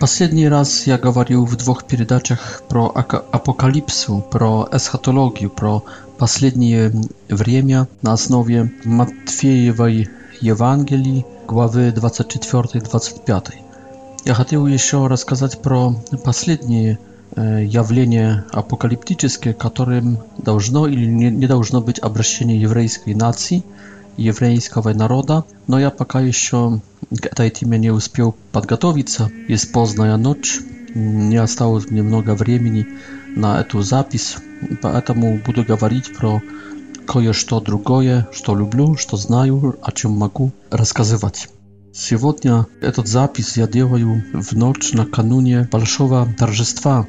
Последний раз я говорил в двух передачах про апокалипсу, про эсхатологию, про последнее время на основе Матфеевой Евангелии, главы 24-25. Я хотел еще рассказать про последние явления апокалиптические, которым должно или не должно быть обращение еврейской нации, еврейского народа, но я пока еще К этой теме не успел подготовиться. Есть поздная ночь, не осталось немного времени на эту запись, поэтому буду говорить про кое-что другое, что люблю, что знаю, о чем могу рассказывать. Сегодня этот запись я делаю в ночь накануне большого торжества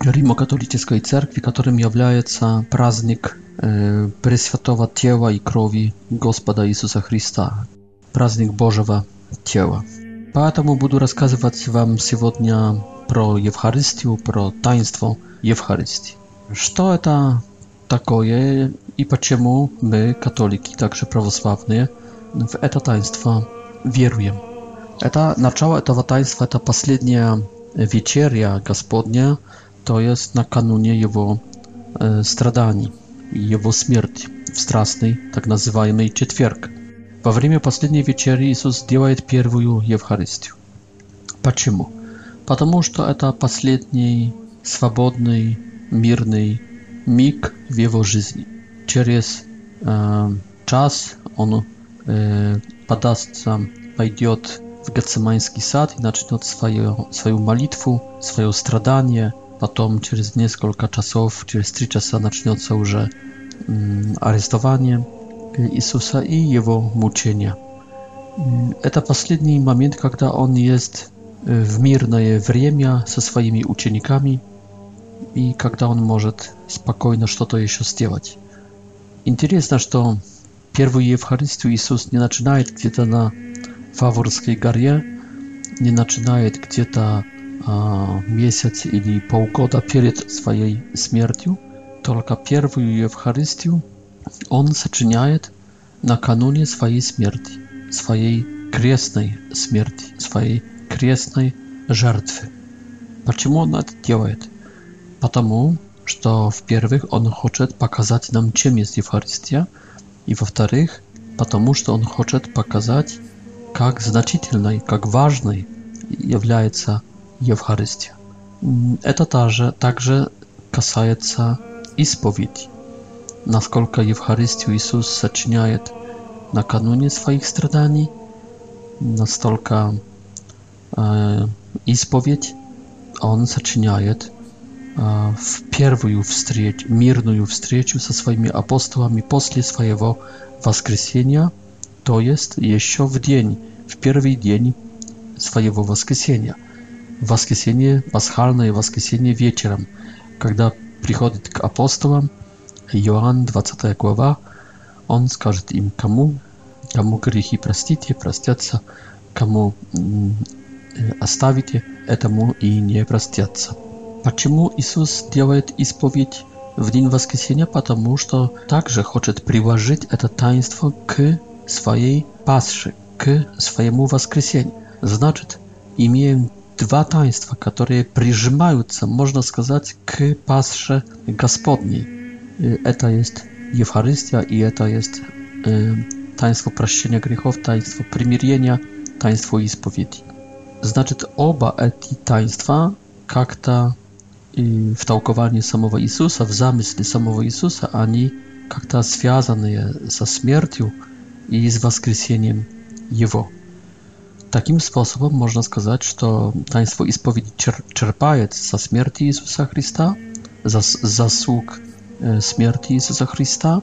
Римо-католической церкви, которым является праздник Пресвятого Тела и Крови Господа Иисуса Христа, праздник Божьего тела. Поэтому буду рассказывать вам сегодня про Евхаристию, про таинство Евхаристии. Что это такое и почему мы, католики, также православные, w это taństwo wieruję. Eta, начало этого taństwa, ta последняя wieczeria Gospodnia, to jest na kanunie Jego e, stradani, Jego śmierci w strasnej, tak nazywajmy, четверг. Во время последней вечери Иисус делает первую Евхаристию. Почему? Потому что это последний свободный, мирный миг в его жизни. Через э, час он э, подастся, пойдет в Гецеманский сад и начнет свою, свою молитву, свое страдание. Потом через несколько часов, через три часа начнется уже э, арестование. Иисуса и его мучения. Это последний момент, когда он есть в мирное время со своими учениками и когда он может спокойно что-то еще сделать. Интересно, что первую Евхаристию Иисус не начинает где-то на Фаворской горе, не начинает где-то а, месяц или полгода перед своей смертью, только первую Евхаристию – on zaczynaje na kanonie swojej śmierci, swojej kresnej śmierci, swojej kresnej żertwy. Dlaczego ona to robi? Потому, że w pierwszych on chce pokazać nam, czym jest Eucharystia, i w wtorych, потому, że on chce pokazać, jak znaczytelnej, jak ważnej jest Eucharystia. To także, także i spowiedzi. насколько Евхаристию Иисус сочиняет накануне своих страданий, настолько э, исповедь он сочиняет э, в первую встречу, мирную встречу со своими апостолами после своего воскресения, то есть еще в день, в первый день своего воскресения. Воскресенье, пасхальное воскресенье вечером, когда приходит к апостолам, Иоанн, 20 глава, он скажет им, кому, кому грехи простите, простятся, кому оставите, этому и не простятся. Почему Иисус делает исповедь в день воскресения? Потому что также хочет приложить это таинство к своей пасше, к своему воскресению. Значит, имеем два таинства, которые прижимаются, можно сказать, к пасше Господней. E, eta jest Eucharystia i eta jest e, taństwo prasienia grzechów, taństwo przymierzenia, taństwo i Znaczy to oba eti taństwa как-то wtałkowanie samego Jezusa, w zamysł samego Jezusa, ani как-то связаны ze śmiercią i z воскресением jego. Takim sposobem można сказать, что Taństwo czerpaje ze śmierci смерти Иисуса Христа, зас, zasług смерти Иисуса Христа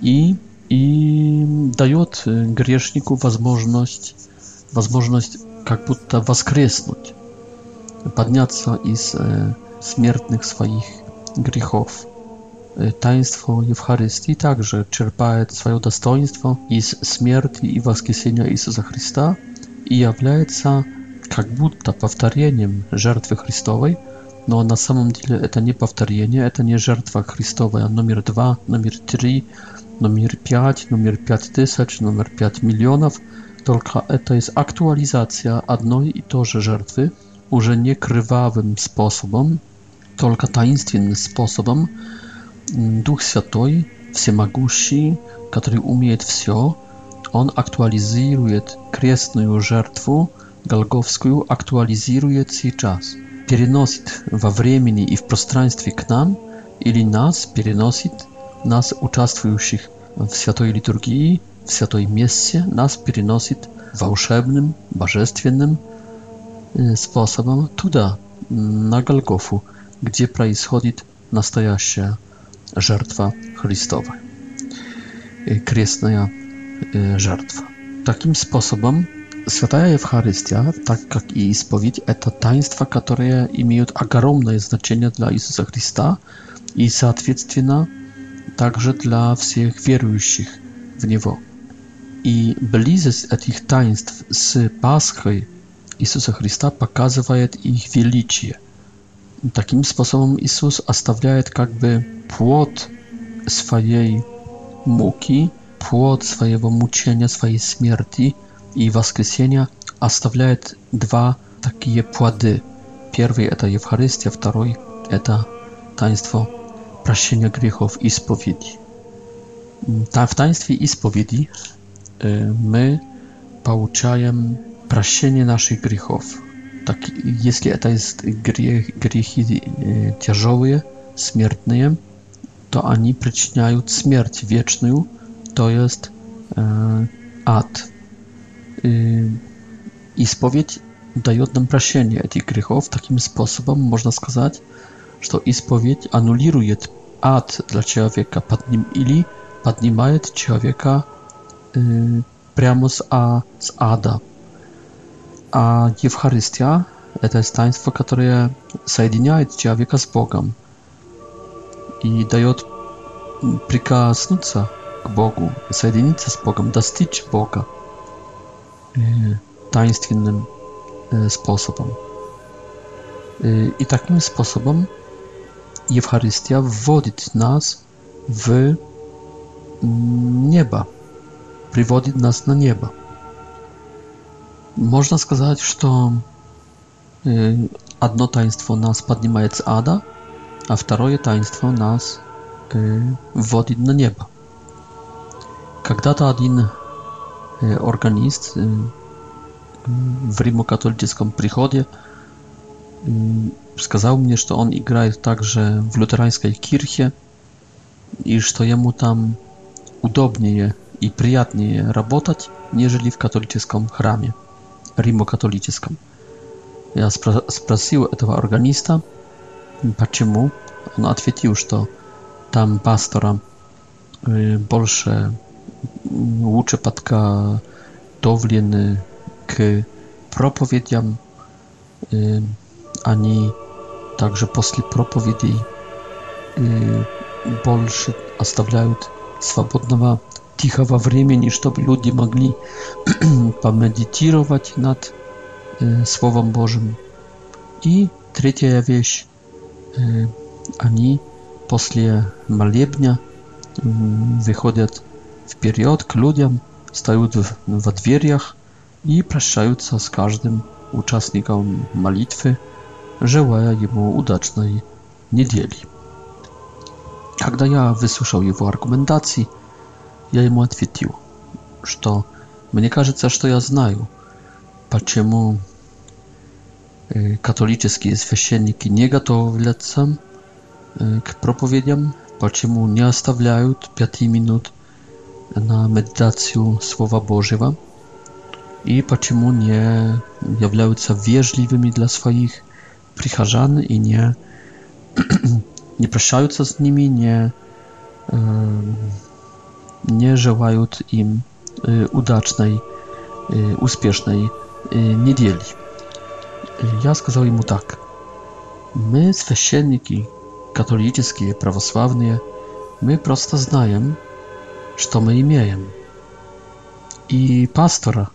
и, и дает грешнику возможность, возможность как будто воскреснуть, подняться из смертных своих грехов. Таинство Евхаристии также черпает свое достоинство из смерти и воскресения Иисуса Христа и является как будто повторением жертвы Христовой – no na samym dziele e, e, to nie powtarzanie, to nie żertwa Chrystowa, numer 2, numer 3, numer 5, numer 5 tysięcy, numer 5 milionów, tylko e, to jest aktualizacja jednej no i toże żertwy, już nie krwawym sposobem, tylko tajemniczym sposobem, mm, Duch Święty, Wszechmogący, który umie wszystko, on aktualizuje kresną żertwę, galgowską, aktualizuje cały czas переносит во времени и в пространстве к нам, или нас переносит, нас, участвующих в святой литургии, в святой мессе, нас переносит волшебным, божественным способом туда, на Голгофу, где происходит настоящая жертва Христова, крестная жертва. Таким способом Святая Евхаристия, так как и исповедь, это таинство, которое имеет огромное значение для Иисуса Христа и, соответственно, также для всех верующих в Него. И близость этих таинств с Пасхой Иисуса Христа показывает их величие. Таким способом Иисус оставляет как бы плод своей муки, плод своего мучения, своей смерти – i Woskresienia оставляje dwa takie płody. Pierwszy to Eucharystia, drugi to Taństwo Prasienia Grzechów i Spowiedzi. w Taństwie i Spowiedzi y, my pouczajemy prasienie naszych grzechów. Tak, jeśli to jest grzech, grzechy y, ciężkie, śmiertne, to ani przyczyniają śmierć wieczną, to jest y, ad. Yy, i spowiedź daje odnoszenie tych grzechów takim sposobem, można сказать, że spowiedź anuluje ad dla człowieka, podnim ili podnimaje człowieka прямо yy, a z ada. A Eucharystia to jest taństwo, które zjednaje człowieka z Bogiem i daje przykaz k Bogu, zjednoczyć się z Bogiem, dostać Boga taństwnym sposobom. I takim sposobem Eucharystia wwodzi nas w nieba, приводит nas na nieba. Można сказать, что одно таинство нас поднимает с ада, а второе таинство нас вводит на небо. Когда-то один E, organist e, w rimokatolickim przychodzie. E, wskazał mi, że on gra także w luterańskiej kirchie i że jemu tam udobniej i przyjemniej pracować, niż w katolickim chramie, rimokatolickim. Ja spytałem tego organista, dlaczego. On odpowiedział, że tam pastora больше лучше подготовлены к проповедям. Они также после проповедей больше оставляют свободного тихого времени, чтобы люди могли помедитировать над Словом Божьим. И третья вещь, они после молебня выходят вперед к людям, встают во дверях и прощаются с каждым участником молитвы, желая ему удачной недели. Когда я выслушал его аргументации, я ему ответил, что мне кажется, что я знаю, почему католические священники не готовятся к проповедям, почему не оставляют пяти минут na medytację Słowa Bożego i dlaczego nie являются wierzliwymi dla swoich przycharzan i nie nie się z nimi, nie nie życzą im y, udacznej, y, uspiesznej y, niedzieli. Ja сказал mu tak. My, священники katolickie, prawosławne, my prosto znajemy что мы имеем. И пастора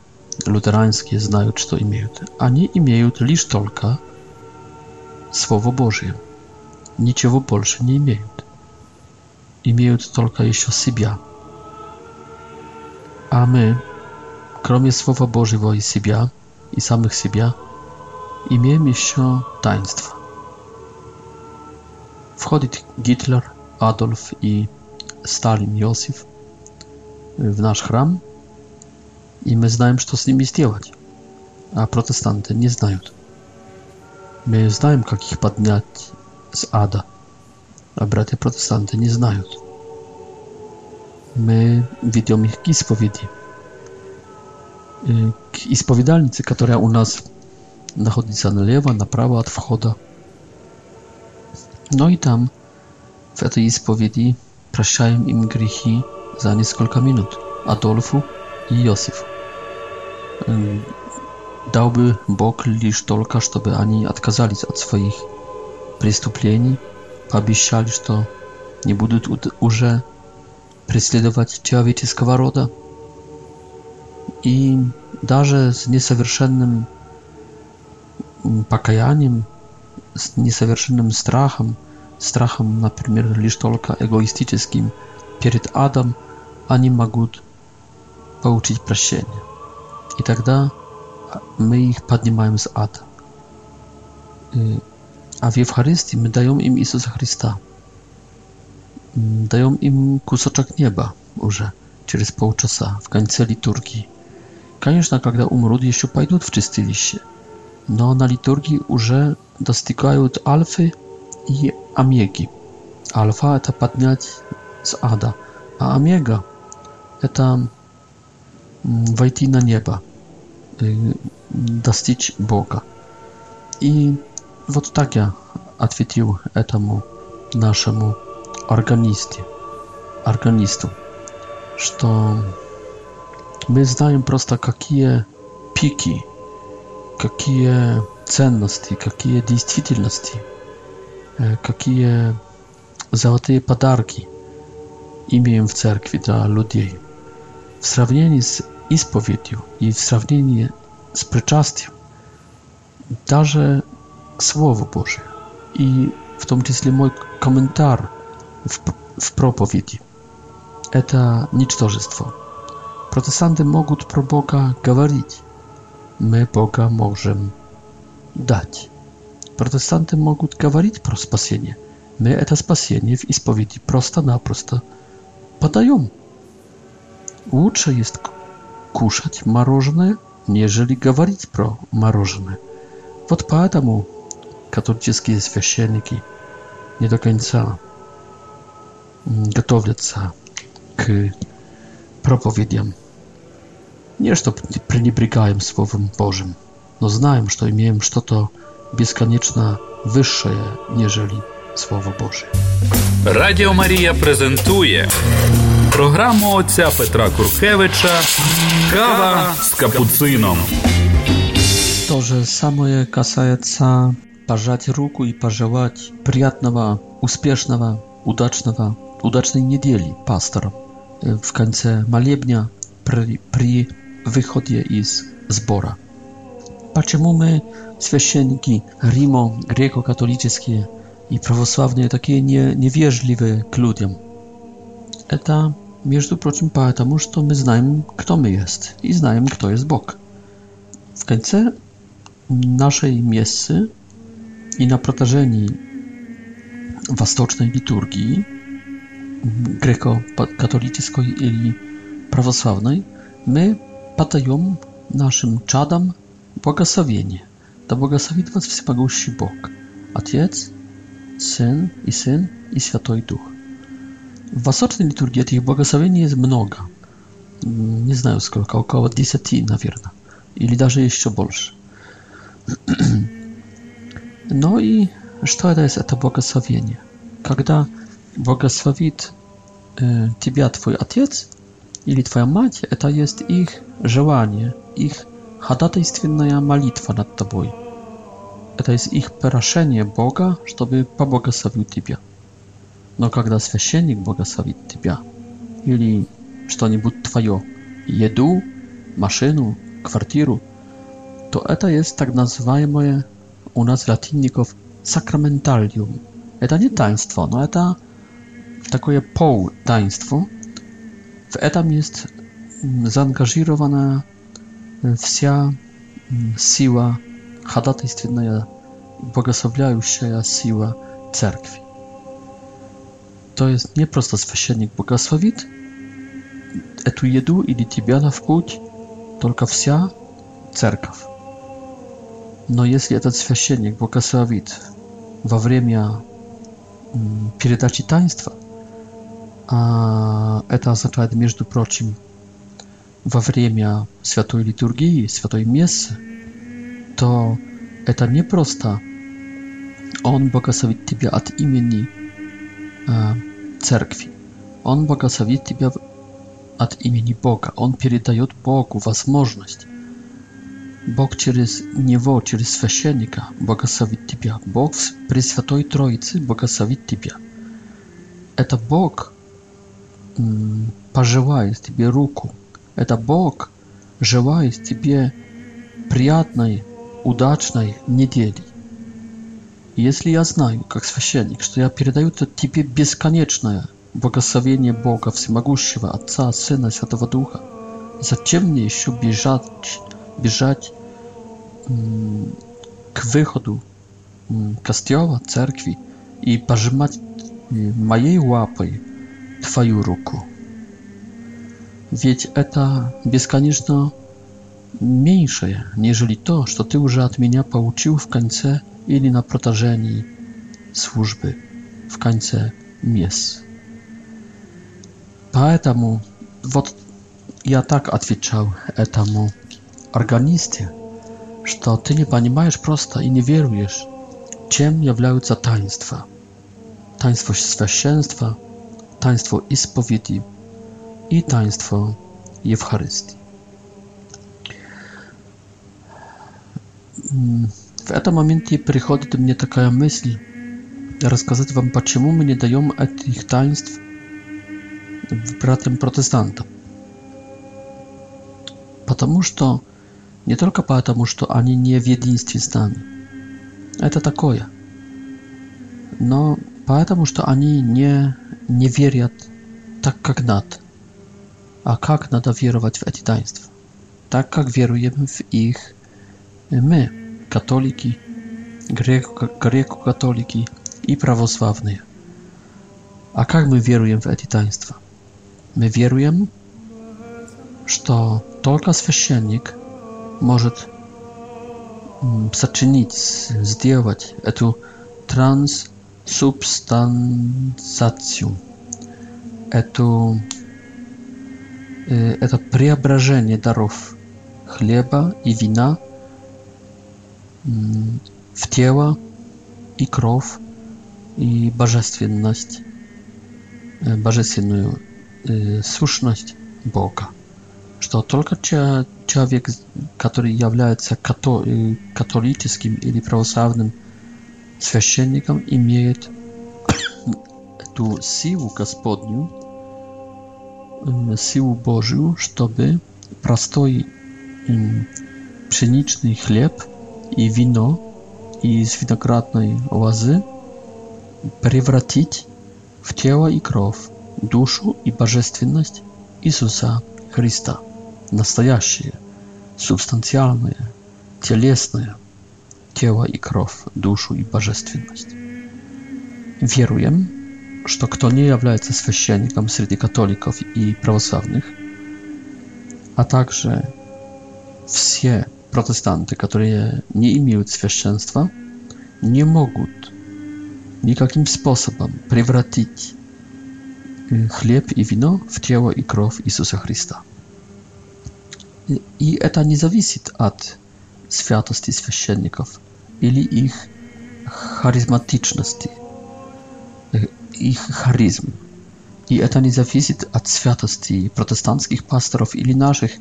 лютеранские знают, что имеют. Они имеют лишь только Słowo Boże. Niczego więcej nie mają. Mają tylko jeszcze siebie. A my, kromie Słowa Bożego i siebie, i samych siebie, mamy jeszcze taństwa. Wchodzi Hitler, Adolf i Stalin, Józef w nasz chram i my znamy, co z nimi zrobić, a protestanty nie znają. My znamy, jak ich podnieść z ada, a bracia protestanty nie znają. My widzimy ich k spowiedzi, yy, k spowiedalnicy, która u nas znajduje się na lewa, na prawo od wchodu. No i tam, w tej spowiedzi, prosiłem im grzechy, за несколько минут Адольфу и Йосифу эм, Дал бы Бог лишь только, чтобы они отказались от своих преступлений, пообещали, что не будут уже преследовать человеческого рода. И даже с несовершенным покаянием, с несовершенным страхом, страхом, например, лишь только эгоистическим, перед адом они могут получить прощение. И тогда мы их поднимаем из ада. А в Евхаристии мы даем им Иисуса Христа. Даем им кусочек неба уже через полчаса в конце литургии. Конечно, когда умрут, еще пойдут в чистилище, но на литургии уже достигают альфы и омеги. Альфа – это поднять z Ada, a Amiego to mm, wejść na niebo, y, dostać Boga. I вот tak ja odpowiedział temu naszemu organistie, organistu, że my znamy prosto, jakie piki, jakie cenności, jakie действительности, jakie złote podarki imię w cerkwi dla ludzi. W porównaniu z ispowiedzią i w porównaniu z przyczastiem, także Słowo Boże i w tym числе mój komentarz w, w propowiedzi, to nicztożystwo. Protestanty mogą pro Boga mówić, my Boga możemy dać. Protestanty mogą mówić pro spasienie, my to spasienie w ispowiedzi prosto na prosto Подаем. Лучше есть кушать мороженое, нежели говорить про мороженое. Вот поэтому католические священники не до конца готовятся к проповедям. Не что пренебрегаем Словом Божьим, но знаем, что имеем что-то бесконечно высшее, нежели Słowo Boże. Радіо Марія презентує програму отця Петра Куркевича Кава з капуцином. То же самое касается пожать руку и пожелать приятного, успешного, удачного, удачной недели пасторам. В конце молебня при, при выходе из сбора. Почему мы, священники Рима, греко-католические, i prawosławnie takie nie, niewierzliwe k ludziom. To, między prochem, dlatego, że my znamy, kto my jest i znamy, kto jest Bóg. W końcu naszej miejscy i na protażeni wastocznej liturgii mm, greko-katolickiej i prawosławnej, my patajemy naszym czadom błogosławienie. Ta błogosławi was wspomagający Bóg, Ojciec, Syn i Syn i Święty Duch. W wasocznej liturgii tych błogosławień jest mnoga. Nie znam skoro około 10 na wierna. Ili darze jeszcze bolsz. No i co to jest to błogosławienie? Kiedy błogosławi y, Ciebie Twój Ojciec ili Twoja Matka, to jest ich żelanie, ich hadatejstwienna malitwa nad Tobą. Это есть их прошение Бога, чтобы поблагословил тебя. Но когда священник благословит тебя, или что-нибудь твое, еду, машину, квартиру, то это есть так называемое у нас латинников сакраменталиум. Это не таинство, но это такое полтаинство. W этом jest zaangażowana wся siła ходатайственная богословляющая сила церкви. То есть не просто священник благословит эту еду или тебя на вкуть, только вся церковь. Но если этот священник благословит во время передачи таинства, а это означает, между прочим, во время святой литургии, святой мессы, то это не просто «Он благословит тебя от имени э, церкви», «Он благословит тебя от имени Бога», «Он передает Богу возможность». Бог через него, через священника благословит тебя. Бог при Святой Троице благословит тебя. Это Бог пожелает тебе руку. Это Бог желает тебе приятной удачной недели. Если я знаю, как священник, что я передаю тебе бесконечное благословение Бога Всемогущего, Отца, Сына и Святого Духа, зачем мне еще бежать, бежать к выходу костела, церкви и пожимать э, моей лапой твою руку? Ведь это бесконечно mniejsze, niżeli to, что ты уже от меня получил в конце или на протяжении службы, в конце мест. Поэтому вот я так отвечал этому органисте, что ты не понимаешь просто и не веруешь, чем являются таинства. Таинство священства, таинство исповеди и таинство Евхаристии. в этом моменте приходит мне такая мысль рассказать вам, почему мы не даем этих таинств братьям протестантам. Потому что, не только потому, что они не в единстве с нами. Это такое. Но потому, что они не, не верят так, как надо. А как надо веровать в эти таинства? Так, как веруем в их мы. katoliki, greko-katoliki i prawosławni. A jak my wierujemy w etytaństwo? My wierujemy, że tylko święcennik może mm, zaczynić, zdjęłać tę transubstancjację, etu y, to preobrażenie darów chleba i wina в тело, и кровь, и божественность, э, божественную э, сущность Бога. Что только человек, который является э, католическим или православным священником, имеет эту силу Господню, силу Божию, чтобы простой пшеничный хлеб – и вино из виноградной лозы превратить в тело и кровь, душу и божественность Иисуса Христа, настоящее, субстанциальное, телесное тело и кровь, душу и божественность. Веруем, что кто не является священником среди католиков и православных, а также все протестанты, которые не имеют священства, не могут никаким способом превратить хлеб и вино в тело и кровь Иисуса Христа. И это не зависит от святости священников или их харизматичности, их харизм. И это не зависит от святости протестантских пасторов или наших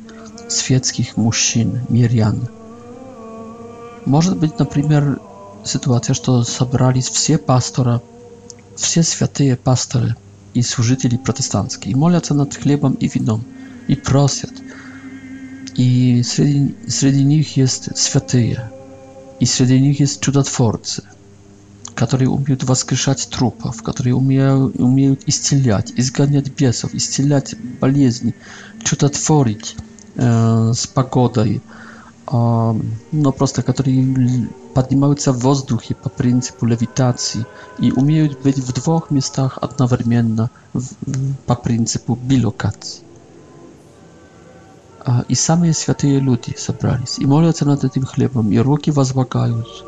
светских мужчин, мирян. Может быть, например, ситуация, что собрались все пастора, все святые пасторы и служители протестантские, и молятся над хлебом и вином, и просят. И среди, среди них есть святые, и среди них есть чудотворцы, которые умеют воскрешать трупов, которые умеют, умеют исцелять, изгонять бесов, исцелять болезни, чудотворить z погодой. Но просто которые поднимаются в воздухе по принципу левитации и умеют быть в двух местах одновременно по принципу билокации. И самые святые люди собрались и молятся над этим хлебом, и руки возлагают.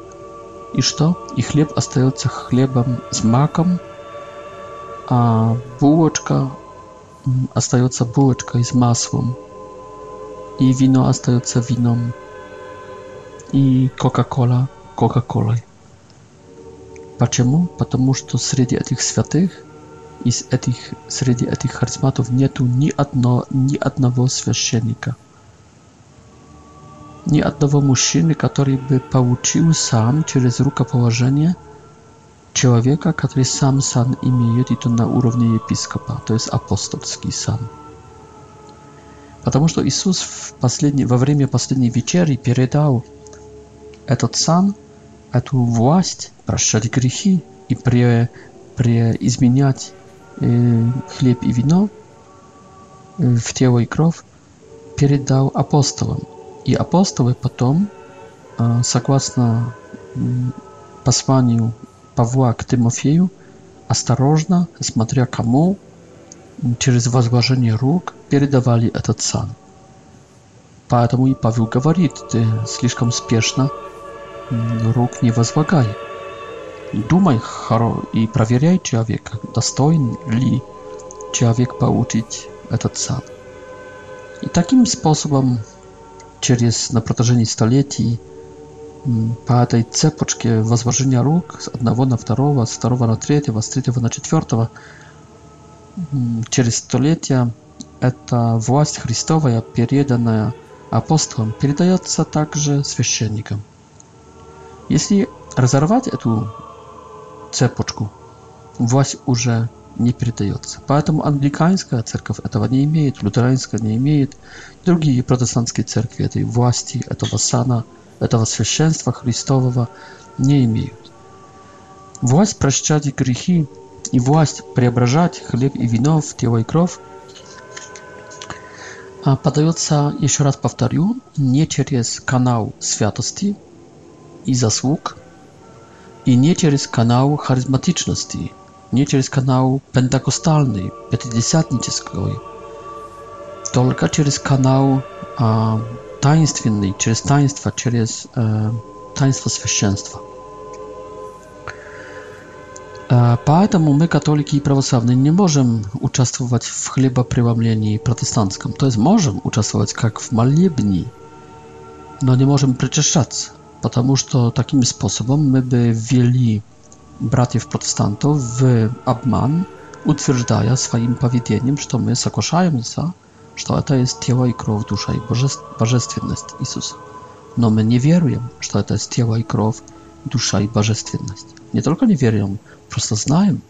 И что? И хлеб остается хлебом с маком, а булочка остается булочкой с маслом i wino остается winom и Coca-Cola Coca-Colой. Почему? Потому что среди этих святых, из этих, среди этих харизматов нету ни, одно, ни одного священника. Ни одного мужчины, который бы получил сам через рукоположение человека, который сам сан имеет, и то на уровне епископа, то есть апостольский сан. Потому что Иисус в последний, во время последней вечери передал этот сан, эту власть прощать грехи и пре, преизменять э, хлеб и вино э, в тело и кровь, передал апостолам. И апостолы потом, э, согласно э, посланию Павла к Тимофею, осторожно, смотря кому через возложение рук передавали этот сан. Поэтому и Павел говорит, ты слишком спешно рук не возлагай. Думай хоро и проверяй человека, достоин ли человек получить этот сан. И таким способом через на протяжении столетий по этой цепочке возложения рук с одного на второго, с второго на третьего, с третьего на четвертого – через столетия эта власть Христовая, переданная апостолам, передается также священникам. Если разорвать эту цепочку, власть уже не передается. Поэтому англиканская церковь этого не имеет, лютеранская не имеет, другие протестантские церкви этой власти, этого сана, этого священства Христового не имеют. Власть прощать грехи и власть преображать хлеб и вино в тело и кровь, подается, еще раз повторю, не через канал святости и заслуг, и не через канал харизматичности, не через канал пентакостальный, пятидесятнический, только через канал а, таинственный, через таинство, через а, таинство священства. Поэтому мы, католики и православные, не можем участвовать в хлебопреломлении протестантском. То есть можем участвовать как в молебне, но не можем причащаться, потому что таким способом мы бы ввели братьев протестантов в обман, утверждая своим поведением, что мы сокушаемся, что это есть тело и кровь, душа и божественность Иисуса. Но мы не веруем, что это есть тело и кровь, душа и божественность. Не только не верим, Просто знаем.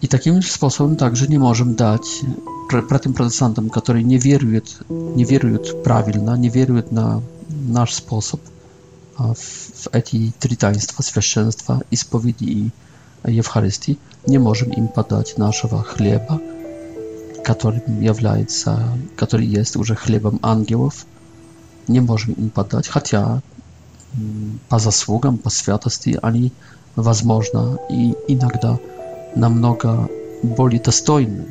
И таким способом также не можем дать братьям протестантам, которые не веруют, не веруют правильно, не веруют на наш способ, в эти три таинства священства, исповеди и Евхаристии, не можем им подать нашего хлеба, которым является, который есть уже хлебом ангелов, не можем им подать, хотя по заслугам, по святости, они, возможно, и иногда намного более достойны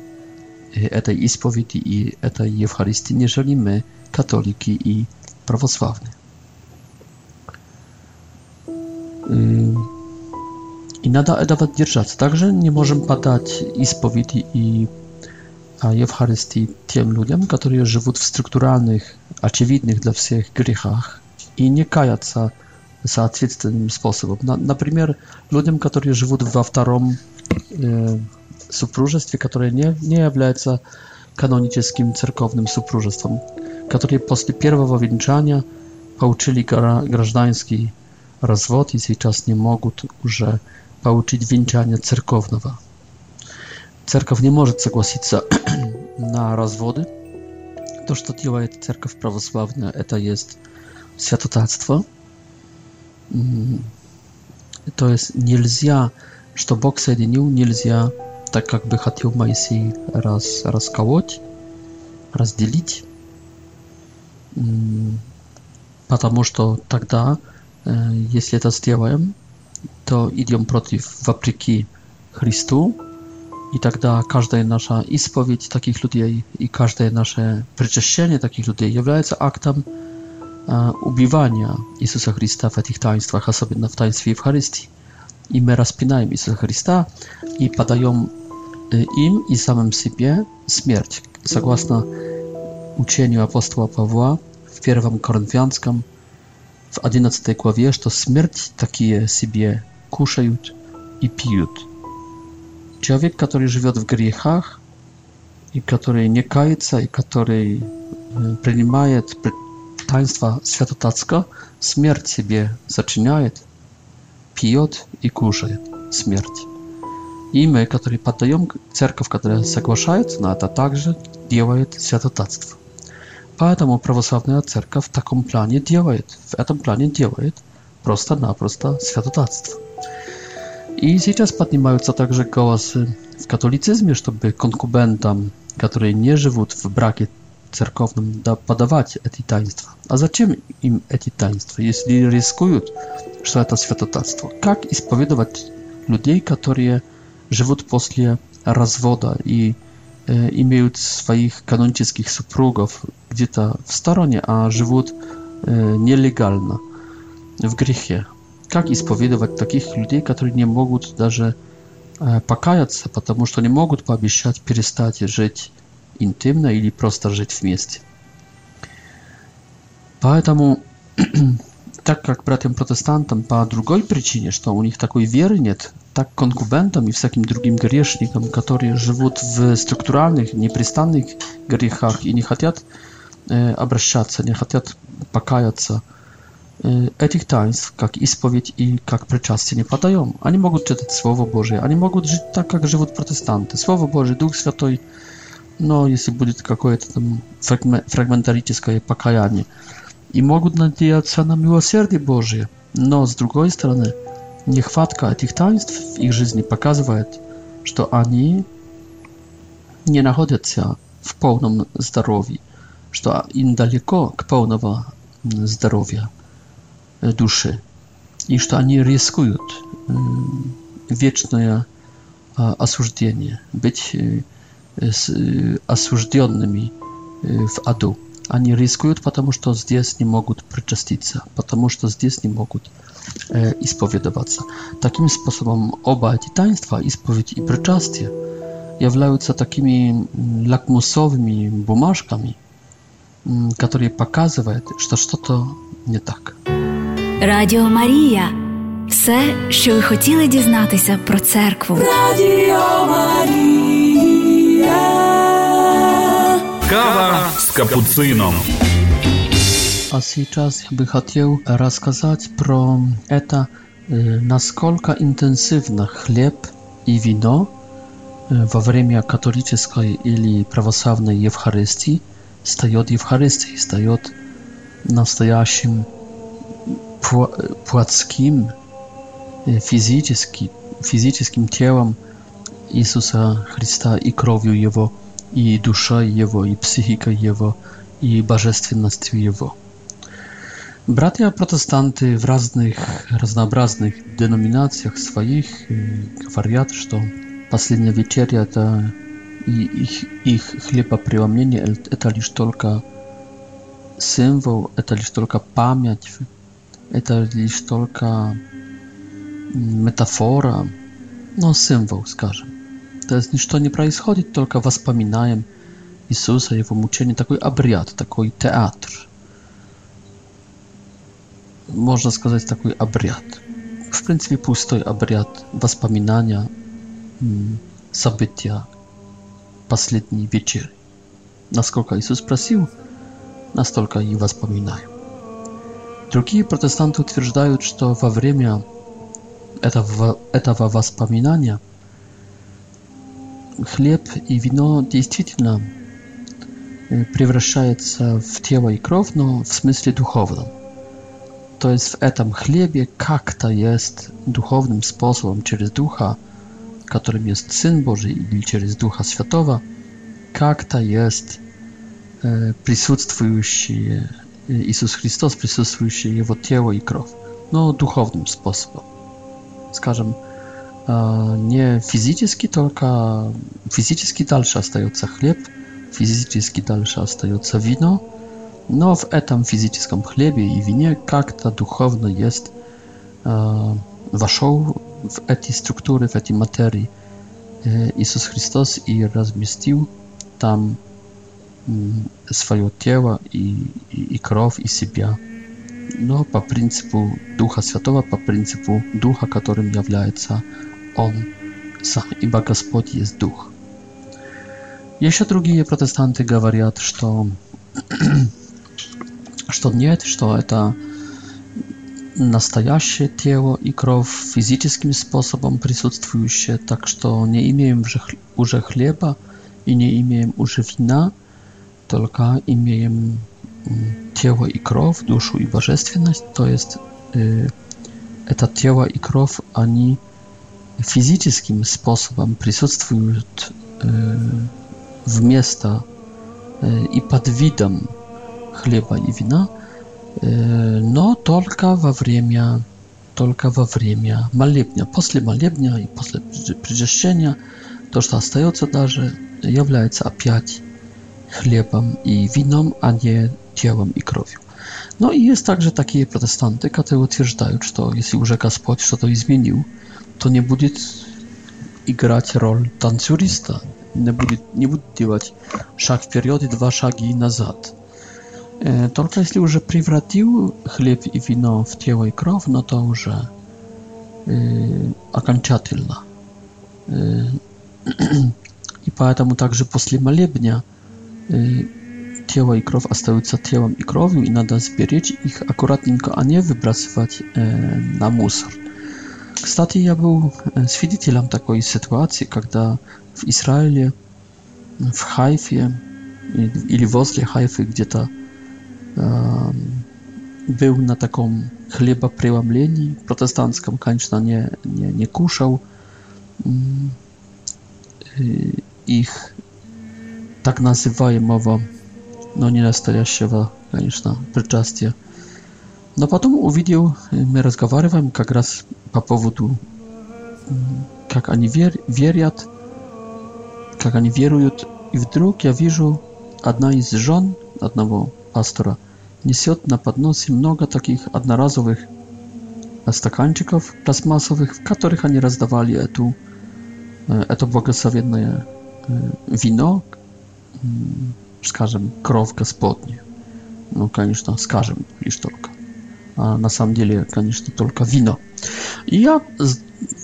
этой исповеди и этой Евхаристии, нежели мы, католики и православные. I nada dawać держаться. Także nie możemy podać spowiedzi i Eucharystii tym ludziom, którzy żyją w strukturalnych, oczywidnych dla wszystkich grzechach, и не каяться соответственным способом. На, например, людям, которые живут во втором э, супружестве, которое не, не является каноническим церковным супружеством, которые после первого венчания получили гражданский развод и сейчас не могут уже получить венчание церковного. Церковь не может согласиться на разводы. То, что делает церковь православная, это есть святотатство. То есть нельзя, что Бог соединил, нельзя, так как бы хотел Моисей раз, расколоть, разделить, потому что тогда, если это сделаем, то идем против, вопреки Христу, i тогда каждая наша исповедь таких людей и каждое наше причащение таких людей является актом E, ubijania Jezusa Chrystusa w tych taństwach, a sobie w taństwie Eucharystii. I my rozpinają Jezusa Chrystusa i padają e, im i samym sobie śmierć. Zgodnie uczeniu apostoła Pawła w 1 Koryntianskim w 11 głowie, że to śmierć takie sobie kuszają i piją. Człowiek, który żyje w grzechach i który nie kaje i który e, przyjmuje таинство святотатства смерть себе сочиняет, пьет и кушает смерть. И мы, которые поддаем, церковь, которая соглашается на это, также делает святотатство. Поэтому православная церковь в таком плане делает, в этом плане делает просто-напросто святотатство. И сейчас поднимаются также голосы в католицизме, чтобы конкубентам, которые не живут в браке церковным да, подавать эти таинства. А зачем им эти таинства, если рискуют, что это святотатство? Как исповедовать людей, которые живут после развода и э, имеют своих канонических супругов где-то в стороне, а живут э, нелегально в грехе? Как исповедовать таких людей, которые не могут даже э, покаяться, потому что не могут пообещать перестать жить интимная или просто жить вместе. Поэтому, так как братьям-протестантам по другой причине, что у них такой веры нет, так конкубентам и всяким другим грешникам, которые живут в структуральных, непрестанных грехах и не хотят э, обращаться, не хотят покаяться, э, этих таинств, как исповедь и как причастие, не подаем. Они могут читать Слово Божие, они могут жить так, как живут протестанты. Слово Божие, Дух Святой – но если будет какое-то там фрагментарическое покаяние, и могут надеяться на милосердие Божие. Но, с другой стороны, нехватка этих таинств в их жизни показывает, что они не находятся в полном здоровье, что им далеко к полного здоровья э, души, и что они рискуют э, вечное э, осуждение, быть осужденными в аду. Они рискуют, потому что здесь не могут причаститься, потому что здесь не могут исповедоваться. Таким способом оба эти таинства, исповедь и причастие, являются такими лакмусовыми бумажками, которые показывают, что что-то не так. Радіо Марія – все, що ви хотіли дізнатися про церкву. Радіо Марія Kawa z kapucyną. A teraz bym chciał rozkazać pro eta y, naskolka intensywna chleb i wino y, w wremia katolickiej ili prawosławnej Ewcharystii stajot Ewcharystii, stajot настоящим płackim y, fizycznym, fizycznym ciałem Иисуса Христа и кровью Его, и душа Его, и психика Его, и божественностью Его. Братья-протестанты в разных разнообразных деноминациях своих э, говорят, что последняя вечеря это и их, их хлебопреломление это лишь только символ, это лишь только память, это лишь только метафора, но символ, скажем здесь ничто не происходит, только воспоминаем Иисуса, его мучение, такой обряд, такой театр. Можно сказать, такой обряд. В принципе, пустой обряд, воспоминания, события последней вечери. Насколько Иисус просил, настолько и воспоминаем. Другие протестанты утверждают, что во время этого, этого воспоминания – хлеб и вино действительно э, превращается в тело и кровь, но в смысле духовном. То есть в этом хлебе как-то есть духовным способом через Духа, которым есть Сын Божий или через Духа Святого, как-то есть э, присутствующий э, Иисус Христос, присутствующие Его тело и кровь, но духовным способом. Скажем, а, не физически только, физически дальше остается хлеб, физически дальше остается вино, но в этом физическом хлебе и вине как-то духовно есть, э, вошел в эти структуры, в эти материи э, Иисус Христос и разместил там э, свое тело и, и, и кровь, и себя. Но по принципу Духа Святого, по принципу Духа, которым является On, chyba Господь jest Duch. Еще другие протестанты говорят, что, что нет, что это настоящее тело и кровь физическим способом присутствующие, так что не имеем уже хлеба и не имеем уже вина, только имеем тело и кровь, душу и божественность, то есть э, это тело и кровь, они fizycznym sposobem przysutствуют e, w miejsca i pod widem chleba i wina, e, no tylko w время tylko w время молебnia, po молебnia i po toż to, co остается даже, является опять chlebem i вином, a nie ciałem i кровью. No i jest także takie protestanty, które utwierdzają, że tak, to jeśli już Господь to i zmienił, to nie będzie grać rolę tancurista. Nie będzie, nie będzie działać szak w przód i dwa szagi nazad. E, tylko jeśli już przywracił chleb i wino w ciało i krew, no to już e, akanciatylna. E, I поэтому także po malebnia e, ciało i krew остаются ciałem i krowią i nada zbierać ich akuratnie, a nie wybrasywać e, na musar. Кстати, я был свидетелем такой ситуации, когда в Израиле, в Хайфе или возле Хайфы где-то э, был на таком хлебопреломлении протестантском, конечно, не, не, не кушал э, их так называемого, но не настоящего, конечно, причастия. Но потом увидел, мы разговариваем как раз по поводу, как они вер, верят, как они веруют. И вдруг я вижу, одна из жен одного пастора несет на подносе много таких одноразовых стаканчиков пластмассовых, в которых они раздавали эту, это благословенное вино, скажем, кровь Господня. Ну, конечно, скажем лишь только а на самом деле, конечно, только вино. И я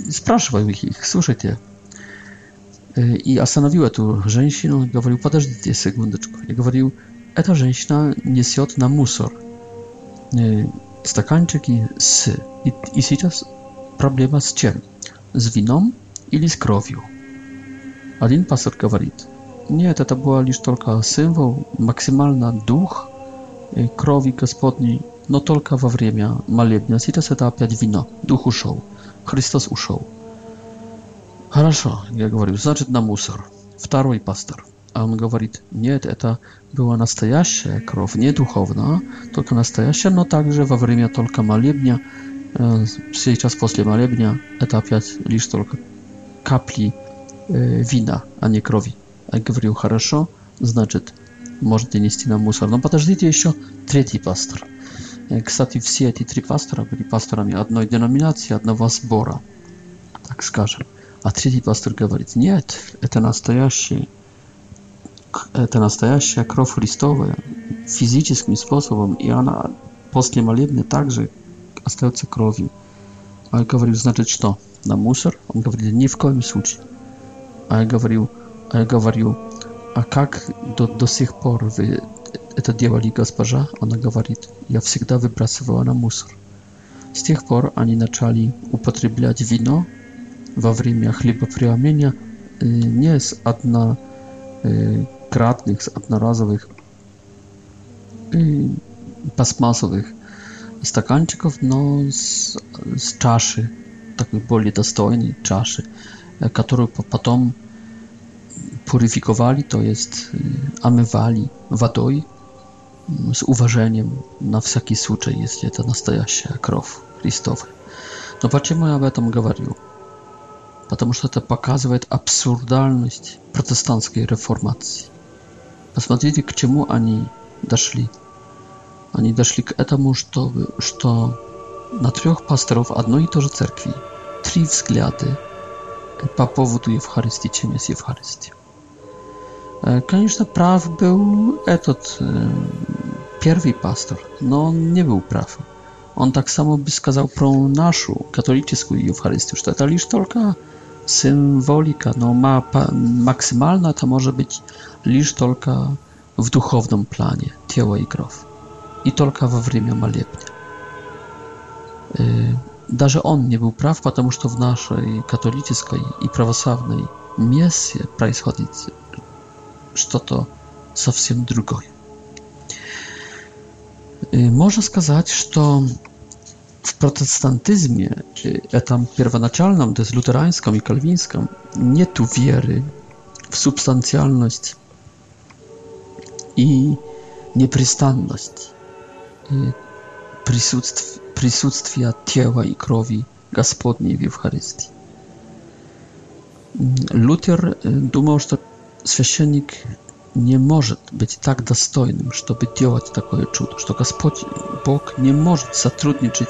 спрашиваю их, слушайте, и остановил эту женщину, говорю, подождите секундочку. Я говорю, эта женщина несет на мусор стаканчики с... И, и сейчас проблема с чем? С вином или с кровью? Один пастор говорит, нет, это был лишь только символ, максимально дух крови Господней но только во время молебня. Сейчас это опять вина. Дух ушел. Христос ушел. Хорошо, я говорю, значит на мусор. Второй пастор. А он говорит, нет, это была настоящая кровь, не духовная, только настоящая, но также во время только молебня, сейчас после молебня, это опять лишь только капли вина, а не крови. Я говорю, хорошо, значит, можете нести на мусор. Но подождите еще третий пастор. Э, кстати, все эти три пастора были пасторами одной деноминации, одного сбора, так скажем. А третий пастор говорит, нет, это настоящий, это настоящая кровь Христовая физическим способом, и она после молебны также остается кровью. А я говорю, значит что, на мусор? Он говорит, ни в коем случае. А я говорю, а я говорю, а как до, до сих пор вы это делали госпожа, она говорит, я всегда выбрасывала на мусор. С тех пор они начали употреблять вино во время хлебоприомления не с однократных, с одноразовых пластмассовых стаканчиков, но с, с чаши, такой более достойной чаши, которую потом purifikowaly, to jest amywali wodą z uważeniem на всякий случай, если это настоящая кровь Христова. Но почему я об этом говорю? Потому что это показывает абсурдальность протестантской реформации. Посмотрите, к чему они дошли. Они дошли к этому, чтобы, что на трех пасторов одной и той же церкви три взгляды по поводу Евхаристии, чем есть Евхаристия. Конечно, прав был этот первый пастор, но он не был прав. Он так само бы сказал про нашу католическую Евхаристию, что это лишь только символика, но ma, maksymalna to może być лишь только w duchownym planie ciała i krew. I tylko во время молебня. Даже он не был прав, потому что в нашей католической и православной мессе происходит что-то совсем другое. Можно сказать, что w protestantyzmie, etam pierwonaczalnym, to jest luterańską i kalwińską, nie tu wierzy w substancjalność i nieprzystanność присутств, присутствия тела и крови Господней в Евхаристии. Лютер думал, что священник не может быть так достойным, чтобы делать такое чудо, что Господь Бог не может сотрудничать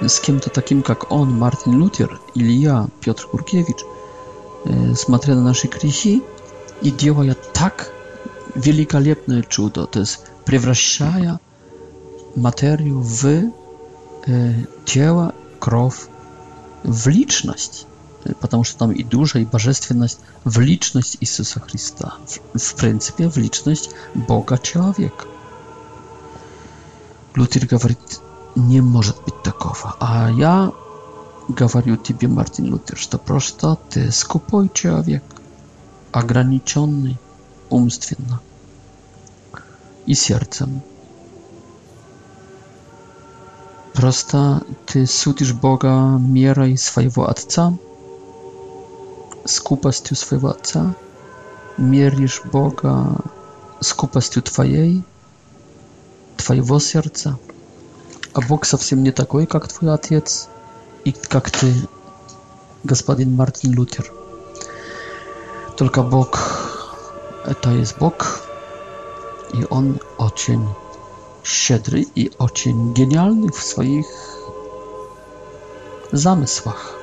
с кем-то таким, как он, Мартин Лютер, или я, Петр Куркевич, смотря на наши грехи и делая так великолепное чудо, то есть превращая материю в тело, кровь, в личность потому что там и душа, и божественность в личность Иисуса Христа, в, в принципе в личность Бога человека. Лютер говорит, не может быть такого. А я говорю тебе, Мартин Лютер, что просто ты скупой человек, ограниченный умственно и сердцем. Просто ты судишь Бога мерой своего Отца – скупостью своего отца, меришь Бога скупостью твоей, твоего сердца. А Бог совсем не такой, как твой отец и как ты, господин Мартин Лютер. Только Бог – это есть Бог, и Он очень щедрый и очень гениальный в своих замыслах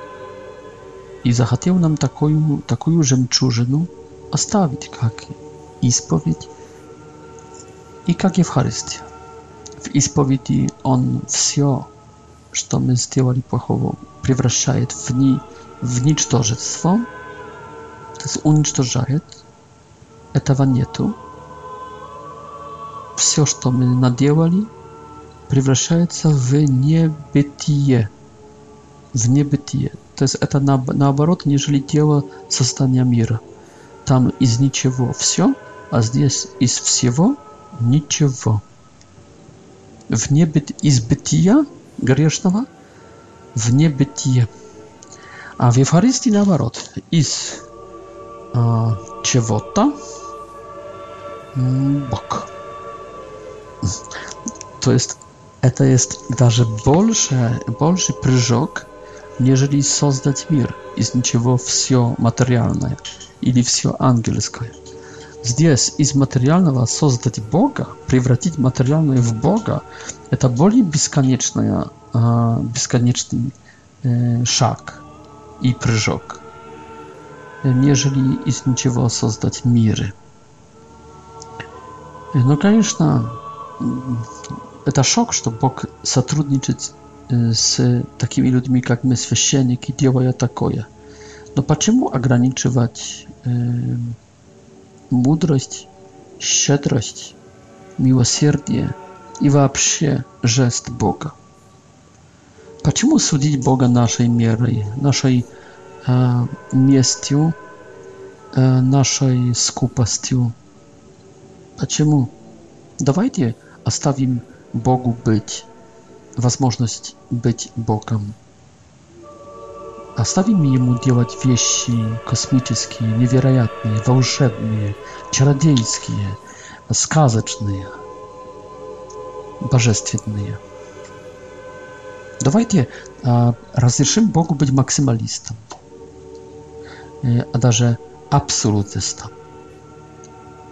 и захотел нам такую, такую жемчужину оставить, как исповедь и как Евхаристия. В исповеди Он все, что мы сделали плохого, превращает в, ни, в ничтожество, то есть уничтожает, этого нету. Все, что мы наделали, превращается в небытие. В небытие. То есть это на, наоборот, нежели тело состояния мира. Там из ничего все, а здесь из всего ничего. В бит... из бытия грешного в небытие. А в Евхаристии наоборот, из а, чего-то Бог. То есть это есть даже больше, больше прыжок – нежели создать мир из ничего все материальное или все ангельское. Здесь из материального создать Бога, превратить материальное в Бога, это более бесконечная, э, бесконечный э, шаг и прыжок, э, нежели из ничего создать миры. Ну, конечно, это шок, что Бог сотрудничает z takimi ludźmi jak my, święcenik i dzieła ja takoje. No po czemu ograniczywać mądrość, szczerość, miłosierdzie i w ogóle Boga? Po czemu sądzić Boga naszej miarą, naszej e, e, naszej skupastiu? Po czemu? Dawajcie, a Bogu być возможность быть Богом. Оставим ему делать вещи космические, невероятные, волшебные, чародейские, сказочные, божественные. Давайте а, разрешим Богу быть максималистом, э, а даже абсолютистом.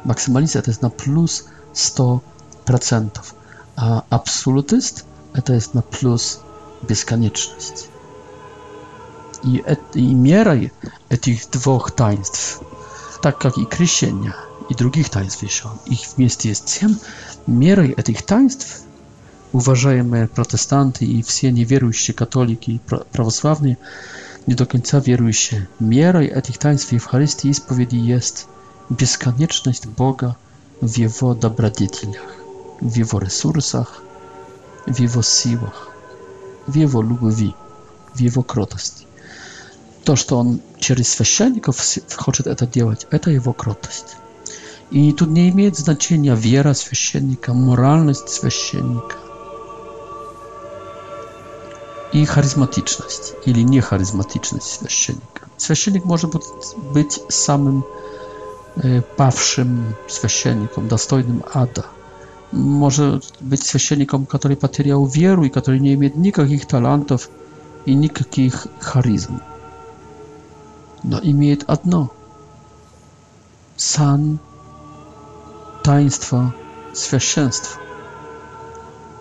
Максималист это на плюс 100%, а абсолютист to jest na plus bezkonieczność. I, I mieraj tych dwóch taństw, tak jak i krysienia i drugich taństw jeszcze, ich w miejscu jest ciem. mieraj tych taństw, uważajmy protestanty i wszyscy niewierujście katoliki i prawosławni, nie do końca wierujcie, mieraj tych taństw w Eucharystii i spowiedzi jest bezkonieczność Boga w Jego dobrodzieciach, w Jego resursach, в его силах, в его любви, в его кротости. То, что он через священников хочет это делать, это его кротость. И тут не имеет значения вера священника, моральность священника и харизматичность или не харизматичность священника. Священник может быть, быть самым э, павшим священником, достойным ада – może być świeczennikiem, który potrzebował wiary i który nie ma nikakich talentów i nikakich charyzm. No i ma jedno. san, taństwa świeczeństwa.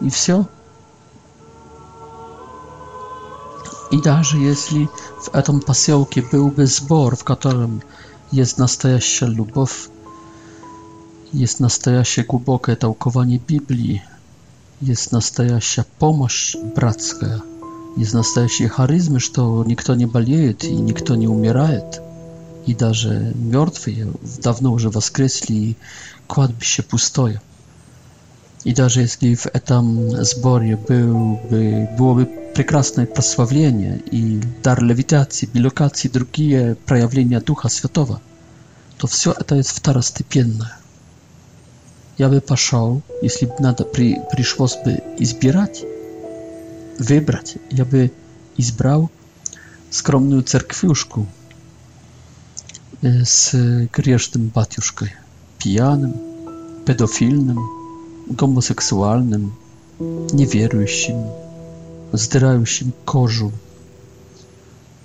I wszystko. I nawet jeśli w tym pasiołku byłby zbor, w którym jest prawdziwa miłość, jest na stajasie głębokie tałkowanie Biblii. Jest na stajasie pomoc bratska. Есть настоящие харизмы, что никто не болеет и никто не умирает. И даже мертвые давно уже воскресли, и кладбище пустое. И даже если в этом сборе был бы, было бы прекрасное прославление и дар левитации, билокации, другие проявления Духа Святого, то все это есть второстепенное я бы пошел, если бы надо при, пришлось бы избирать, выбрать, я бы избрал скромную церквюшку с грешным батюшкой, пьяным, педофильным, гомосексуальным, неверующим, сдирающим кожу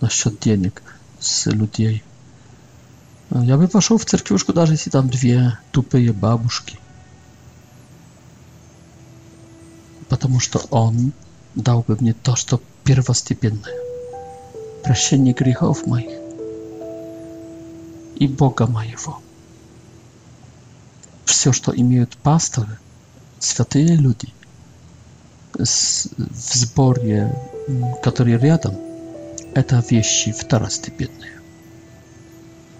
насчет денег с людей. Я бы пошел в церквюшку, даже если там две тупые бабушки. потому что Он дал бы мне то, что первостепенное. Прощение грехов моих и Бога моего. Все, что имеют пасторы, святые люди, с, в сборе, который рядом, это вещи второстепенные.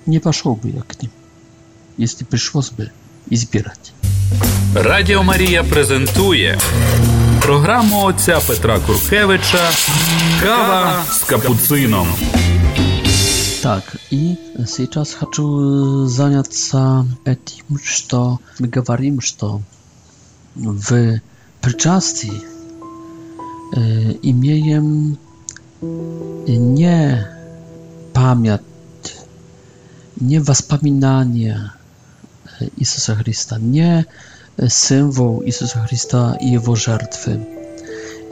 Не пошел бы я к ним, если пришлось бы избирать. Радио Мария презентует програму отця Петра Куркевича Кава з капуцином. Так, и сейчас хочу заняться этим, что мы говорим, что в причастии э, имеем не память, не воспоминания Иисуса Христа, не э, symbol Jezusa Chrysta i Jego żertwy.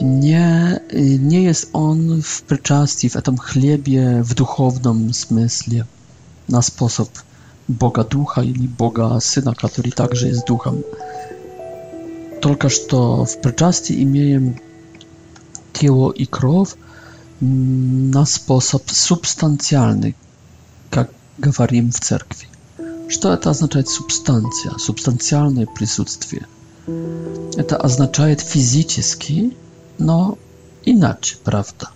Nie, nie jest on w przyczasti w tym chlebie w duchownym smysle, na sposób Boga Ducha ili Boga Syna, który także jest Duchem. Tylko, że w przyczasti imieją ciało i krew mm, na sposób substancjalny, jak mówimy w cerkwi. Что это означает субстанция, субстанциальное присутствие? Это означает физически, но иначе, правда?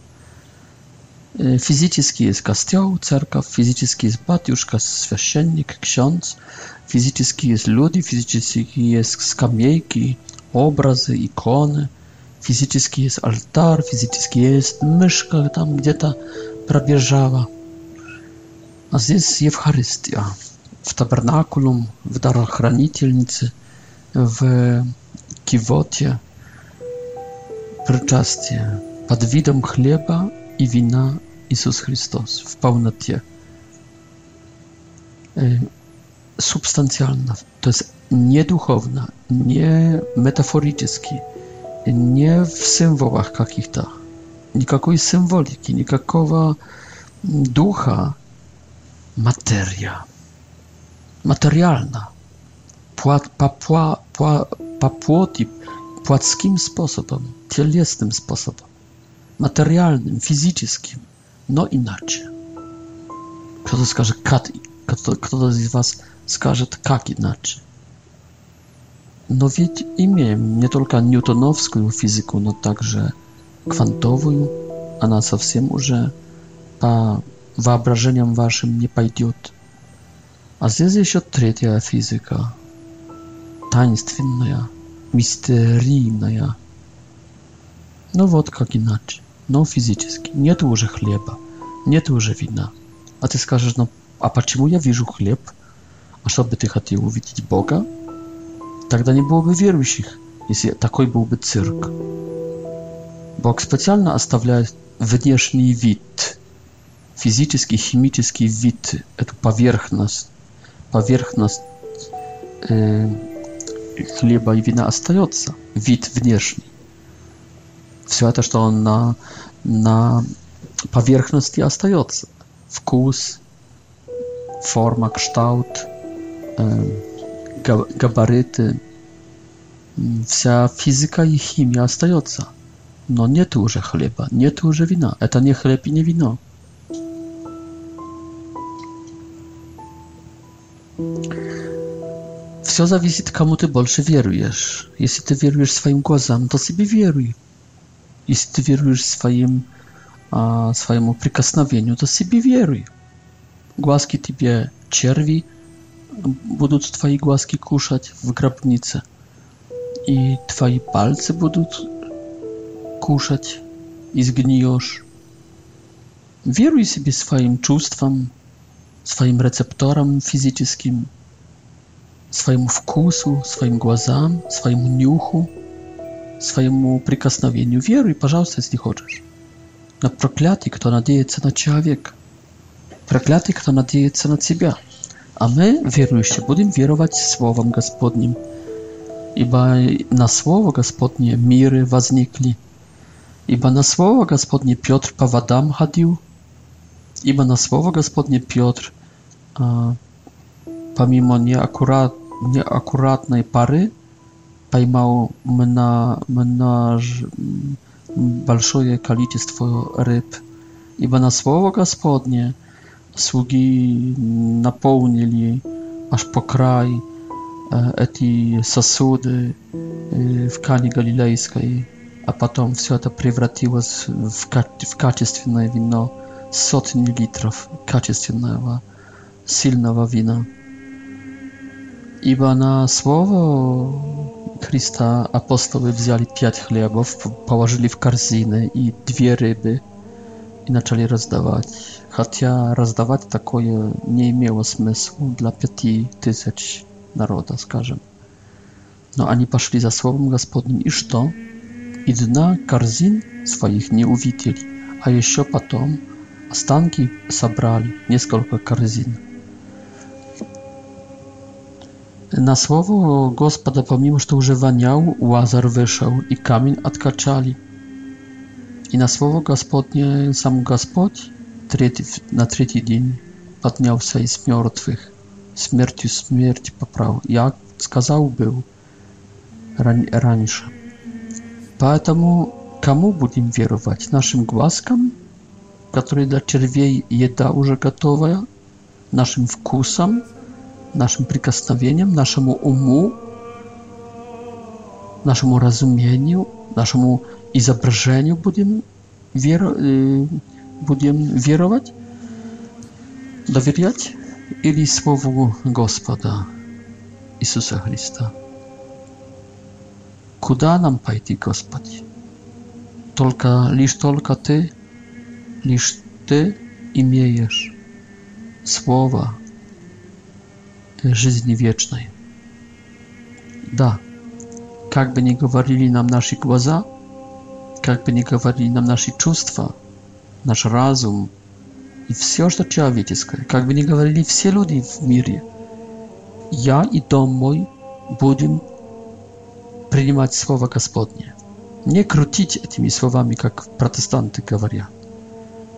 Физически есть костел, церковь, физически есть батюшка, священник, ksiądz, физически есть люди, физически есть скамейки, образы, иконы, физически есть алтарь, физически есть мышка там где-то пробежала. А здесь Евхаристия w tabernakulum, w darochranitelnicy, w kiwocie, przyczastie, pod widom chleba i wina Jezus Chrystus, w pełnotie. Y, substancjalna, to jest nieduchowna, nie metaforyczna, nie w symbolach jakich to. Nikakiej symboliki, nikakowa ducha, materia materialna. Płat, papła, pła, papłoti płackim sposobem, cielesnym sposobem, materialnym, fizycznym, no inaczej. Kto to skaże kat, kto, kto z was skaże jak inaczej? No ведь imię не tylko Newtonowską fizyką, no także kwantową, Она совсем уже по воображениям waszym nie pójdzie. А здесь еще третья физика. Таинственная, мистерийная. Ну вот как иначе. Но физически. Нет уже хлеба. Нет уже вина. А ты скажешь, ну, а почему я вижу хлеб? А чтобы ты хотел увидеть Бога? Тогда не было бы верующих, если такой был бы цирк. Бог специально оставляет внешний вид, физический, химический вид, эту поверхность, поверхность э, хлеба и вина остается, вид внешний. Все это, что на, на поверхности остается. Вкус, форма, кшталт, э, габариты, вся физика и химия остается. Но нет уже хлеба, нет уже вина. Это не хлеб и не вино. Все зависит, кому ты больше веруешь. Если ты веруешь своим глазам, то себе веруй. Если ты веруешь своим, а, своему прикосновению, то себе веруй. Глазки тебе черви будут твои глазки кушать в гробнице. И твои пальцы будут кушать, и сгниешь. Веруй себе своим чувствам, своим рецепторам физическим, своему вкусу, своим глазам, своему нюху, своему прикосновению. Веруй, пожалуйста, если хочешь. Но проклятый, кто надеется на человека, проклятый, кто надеется на тебя. А мы, верующие, будем веровать Словом Господним, ибо на Слово Господне миры возникли, ибо на Слово Господне Петр по водам ходил, Ибо на слово Господне Петр, помимо неаккурат, неаккуратной пары, поймал мна, множ, большое количество рыб. Ибо на слово Господне слуги наполнили аж по край эти сосуды в Кане Галилейской, а потом все это превратилось в, в качественное вино сотни литров качественного, сильного вина. Ибо на слово Христа апостолы взяли пять хлебов, положили в корзины и две рыбы и начали раздавать. Хотя раздавать такое не имело смысла для пяти тысяч народа, скажем. Но они пошли за словом Господним, и что? И дна корзин своих не увидели. А еще потом Останки собрали несколько корзин. Na słowo Gospoda, pomimo że już waniał, Łazar wyszedł i kamień odkaczali. I na słowo Gospodnie sam Gospodź третий, на третий день поднялся из мертвых, смертью смерть поправил, я сказал был ран, раньше. Поэтому кому будем веровать? Нашим глазкам – который для червей еда уже готовая, нашим вкусом, нашим прикосновением, нашему уму, нашему разумению, нашему изображению будем, веро, будем веровать, доверять или Слову Господа Иисуса Христа. Куда нам пойти, Господи? Только, лишь только Ты niż Ty imiejesz słowa żyzni wiecznej. Da, jakby nie gwarili nam nasi głaza, jakby nie gwarili nam nasi czustwa, nasz razum i wszystko, co trzeba wiedzieć, jak by nie gwarili wszyscy ludzie w mirie, ja i dom mój będziemy принимать słowa kaspodnie, nie крутить tymi słowami, jak protestanty говорят.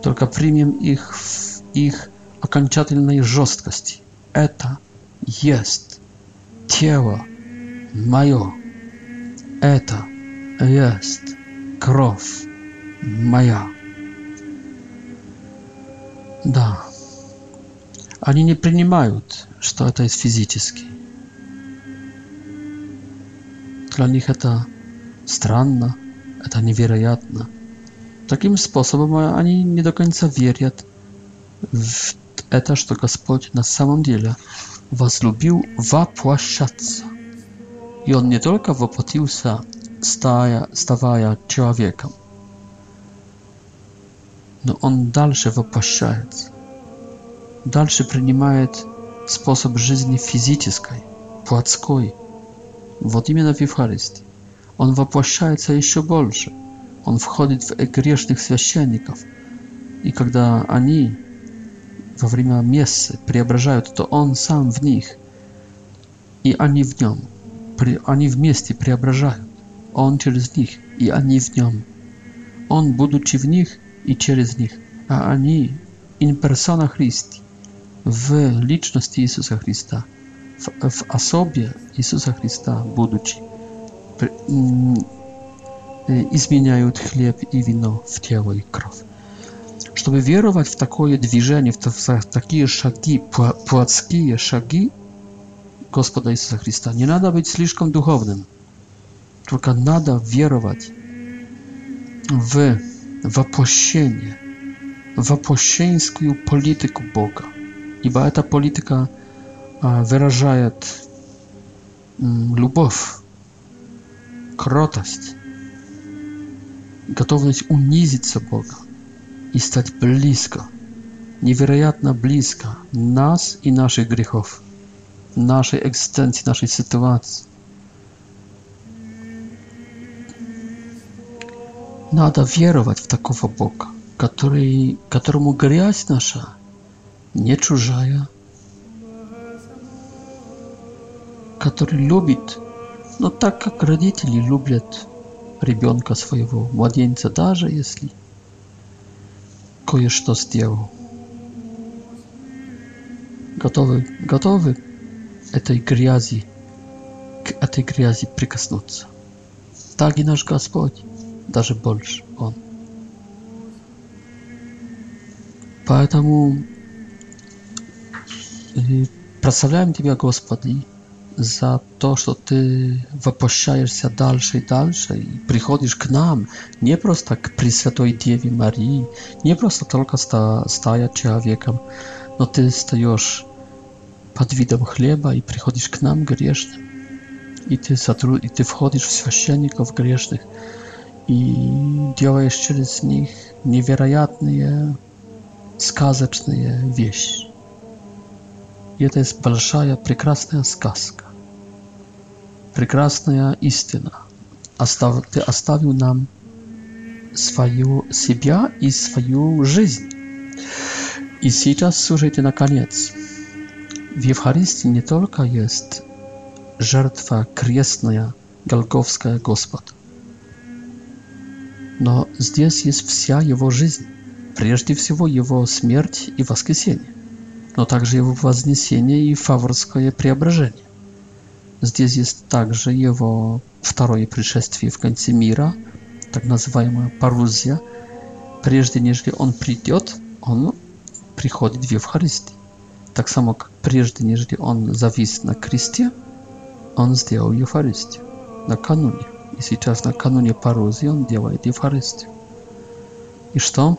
только примем их в их окончательной жесткости. Это есть тело мое. Это есть кровь моя. Да. Они не принимают, что это есть физически. Для них это странно, это невероятно – takim sposobem ani nie do końca wierzą w to, że Gospodzie na samym dziele was lubił wapłaszczaca. I on nie tylko wopotił się stawaja człowiekiem, no on dalsze wapłaszczaca. Dalsze przyjmuje sposób życia fizyczny, płackiej, w imię na Wifaryst. On wapłaszczaca jeszcze bardziej. он входит в грешных священников. И когда они во время мессы преображают, то он сам в них, и они в нем. Они вместе преображают, он через них, и они в нем. Он, будучи в них и через них, а они in persona Christi, в личности Иисуса Христа, в, в особе Иисуса Христа, будучи. Э, изменяют хлеб и вино в тело и кровь. Чтобы веровать в такое движение, в такие шаги, плотские шаги Господа Иисуса Христа, не надо быть слишком духовным. Только надо веровать в воплощение, в воплощенскую политику Бога. Ибо эта политика а, выражает любовь, кротость, готовность унизиться Бога и стать близко, невероятно близко нас и наших грехов, нашей экзистенции, нашей ситуации. Надо веровать в такого Бога, который, которому грязь наша не чужая, который любит, но так, как родители любят – ребенка своего, младенца, даже если кое-что сделал. Готовы, готовы этой грязи, к этой грязи прикоснуться. Так и наш Господь, даже больше Он. Поэтому э, прославляем Тебя, Господи, za to, że ty wypuszczasz się dalej dalszej, dalej i przychodzisz k nam, nie prosto k tej Dziewi Marii, nie prosto tylko sta, staje człowiekiem, no ty stajesz pod widem chleba i przychodzisz k nam grzesznym. I ty zatru i ty wchodzisz w świeczników grzesznych i działasz przez nich niewiarygodne, skazeczne wieści. I to jest balszaja, piękna skazka. прекрасная истина. Остав, ты оставил нам свою себя и свою жизнь. И сейчас слушайте наконец. В Евхаристии не только есть жертва крестная, Голговская Господь, но здесь есть вся его жизнь, прежде всего его смерть и воскресение, но также его вознесение и фаворское преображение. Здесь есть также его второе пришествие в конце мира, так называемая парузия. Прежде нежели он придет, он приходит в Евхаристию. Так само, как прежде нежели он завис на кресте, он сделал Евхаристию накануне. И сейчас накануне парузии он делает Евхаристию. И что?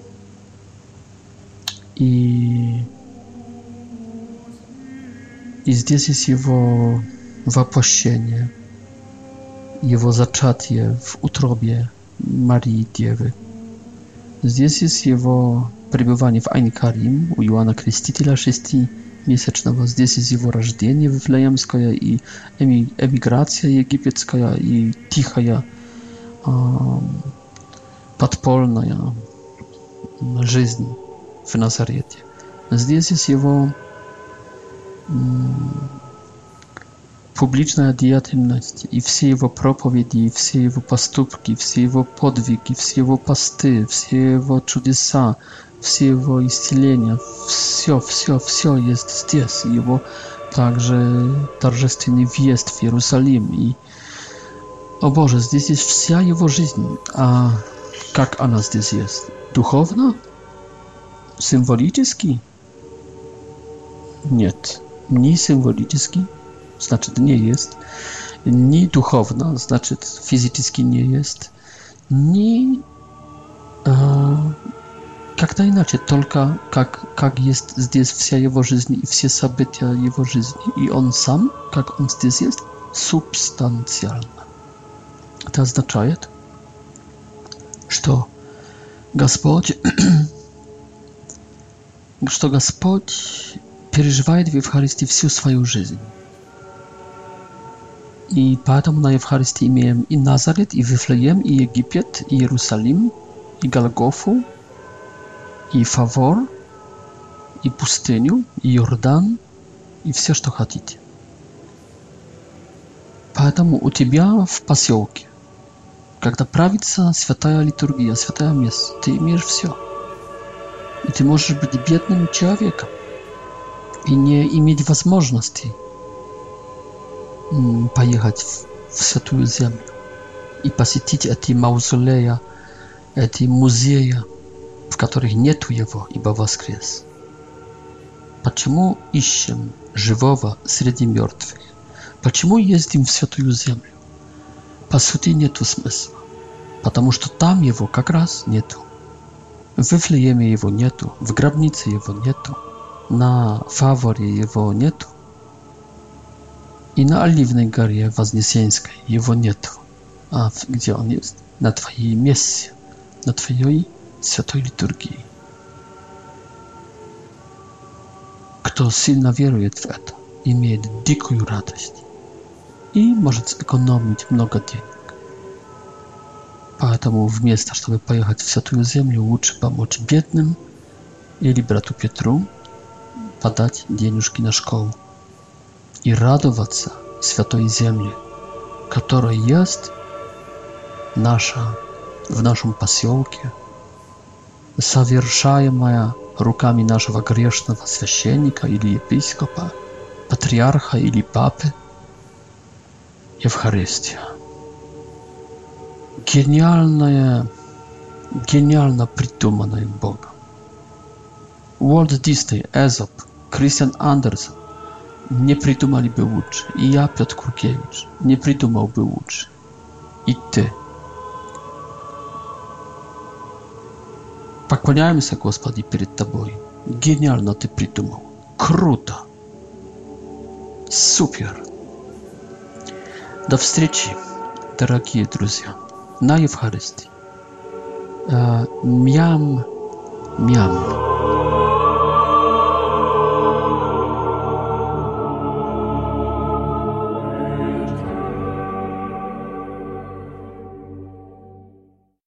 И, и здесь есть его w опасении его зачатия в утробе Марии Девы. Здесь есть его пребывание в Айнкарим у Иоанна Крестителя шестимесячного. Здесь есть его рождение Вифлеемское и эмиграция египетская и тихая подпольная жизнь в Назарете. Здесь есть его публичная деятельность и все его проповеди, все его поступки, все его подвиги, все его посты, все его чудеса, все его исцеления, все, все, все есть здесь. Его также торжественный въезд в Иерусалим. И, о Боже, здесь есть вся его жизнь. А как она здесь есть? Духовно? Символически? Нет, не символически, znaczy nie jest, ni duchowna, znaczy fizycznie nie jest, ni e, jak to inaczej, tylko jak, jak jest zdjęć wsia jego żyzni i wsie sabytia jego żyzni i on sam, jak on zdjęć jest, substancjalna. To oznacza, że to Gospodzie, że to że, że, że, że, że, że, że И поэтому на Евхаристии имеем и Назарет, и Вифлеем, и Египет, и Иерусалим, и Голгофу, и Фавор, и пустыню, и Иордан, и все, что хотите. Поэтому у тебя в поселке, когда правится святая литургия, святое место, ты имеешь все. И ты можешь быть бедным человеком и не иметь возможности поехать в Святую Землю и посетить эти мавзолея, эти музеи, в которых нет его, ибо воскрес. Почему ищем живого среди мертвых? Почему ездим в Святую Землю? По сути, нету смысла, потому что там его как раз нету. В Вифлееме его нету, в гробнице его нету, на фаворе его нету. i na Oliwnej Górze Wozniesieńskiej. Jego nie ma. A gdzie on jest? Na Twojej misji, na Twojej Świętej Liturgii. Kto silno wieruje w to, ma dziką radość i może zekonomić mnogo pieniędzy. Поэтому вместо, чтобы поехать в Святую Землю, uczyć, помочь бедным или брату Петру подать денежки na школу. и радоваться Святой Земле, которая есть наша, в нашем поселке, совершаемая руками нашего грешного священника или епископа, патриарха или папы, Евхаристия. Гениальное, гениально придуманное Богом. Уолт Дисней, Эзоп, Кристиан Андерсон, nie przytumaliby łódź. I ja, Piotr Kurkiewicz, nie przytumałby łódź. I ty. Pokłaniajmy się, Gospodzie, przed Tobą. Genialno ty przytumał. Kruto. Super. Do встречи, дорогие друзья, на Евхаристии. Мям, miam. Мям.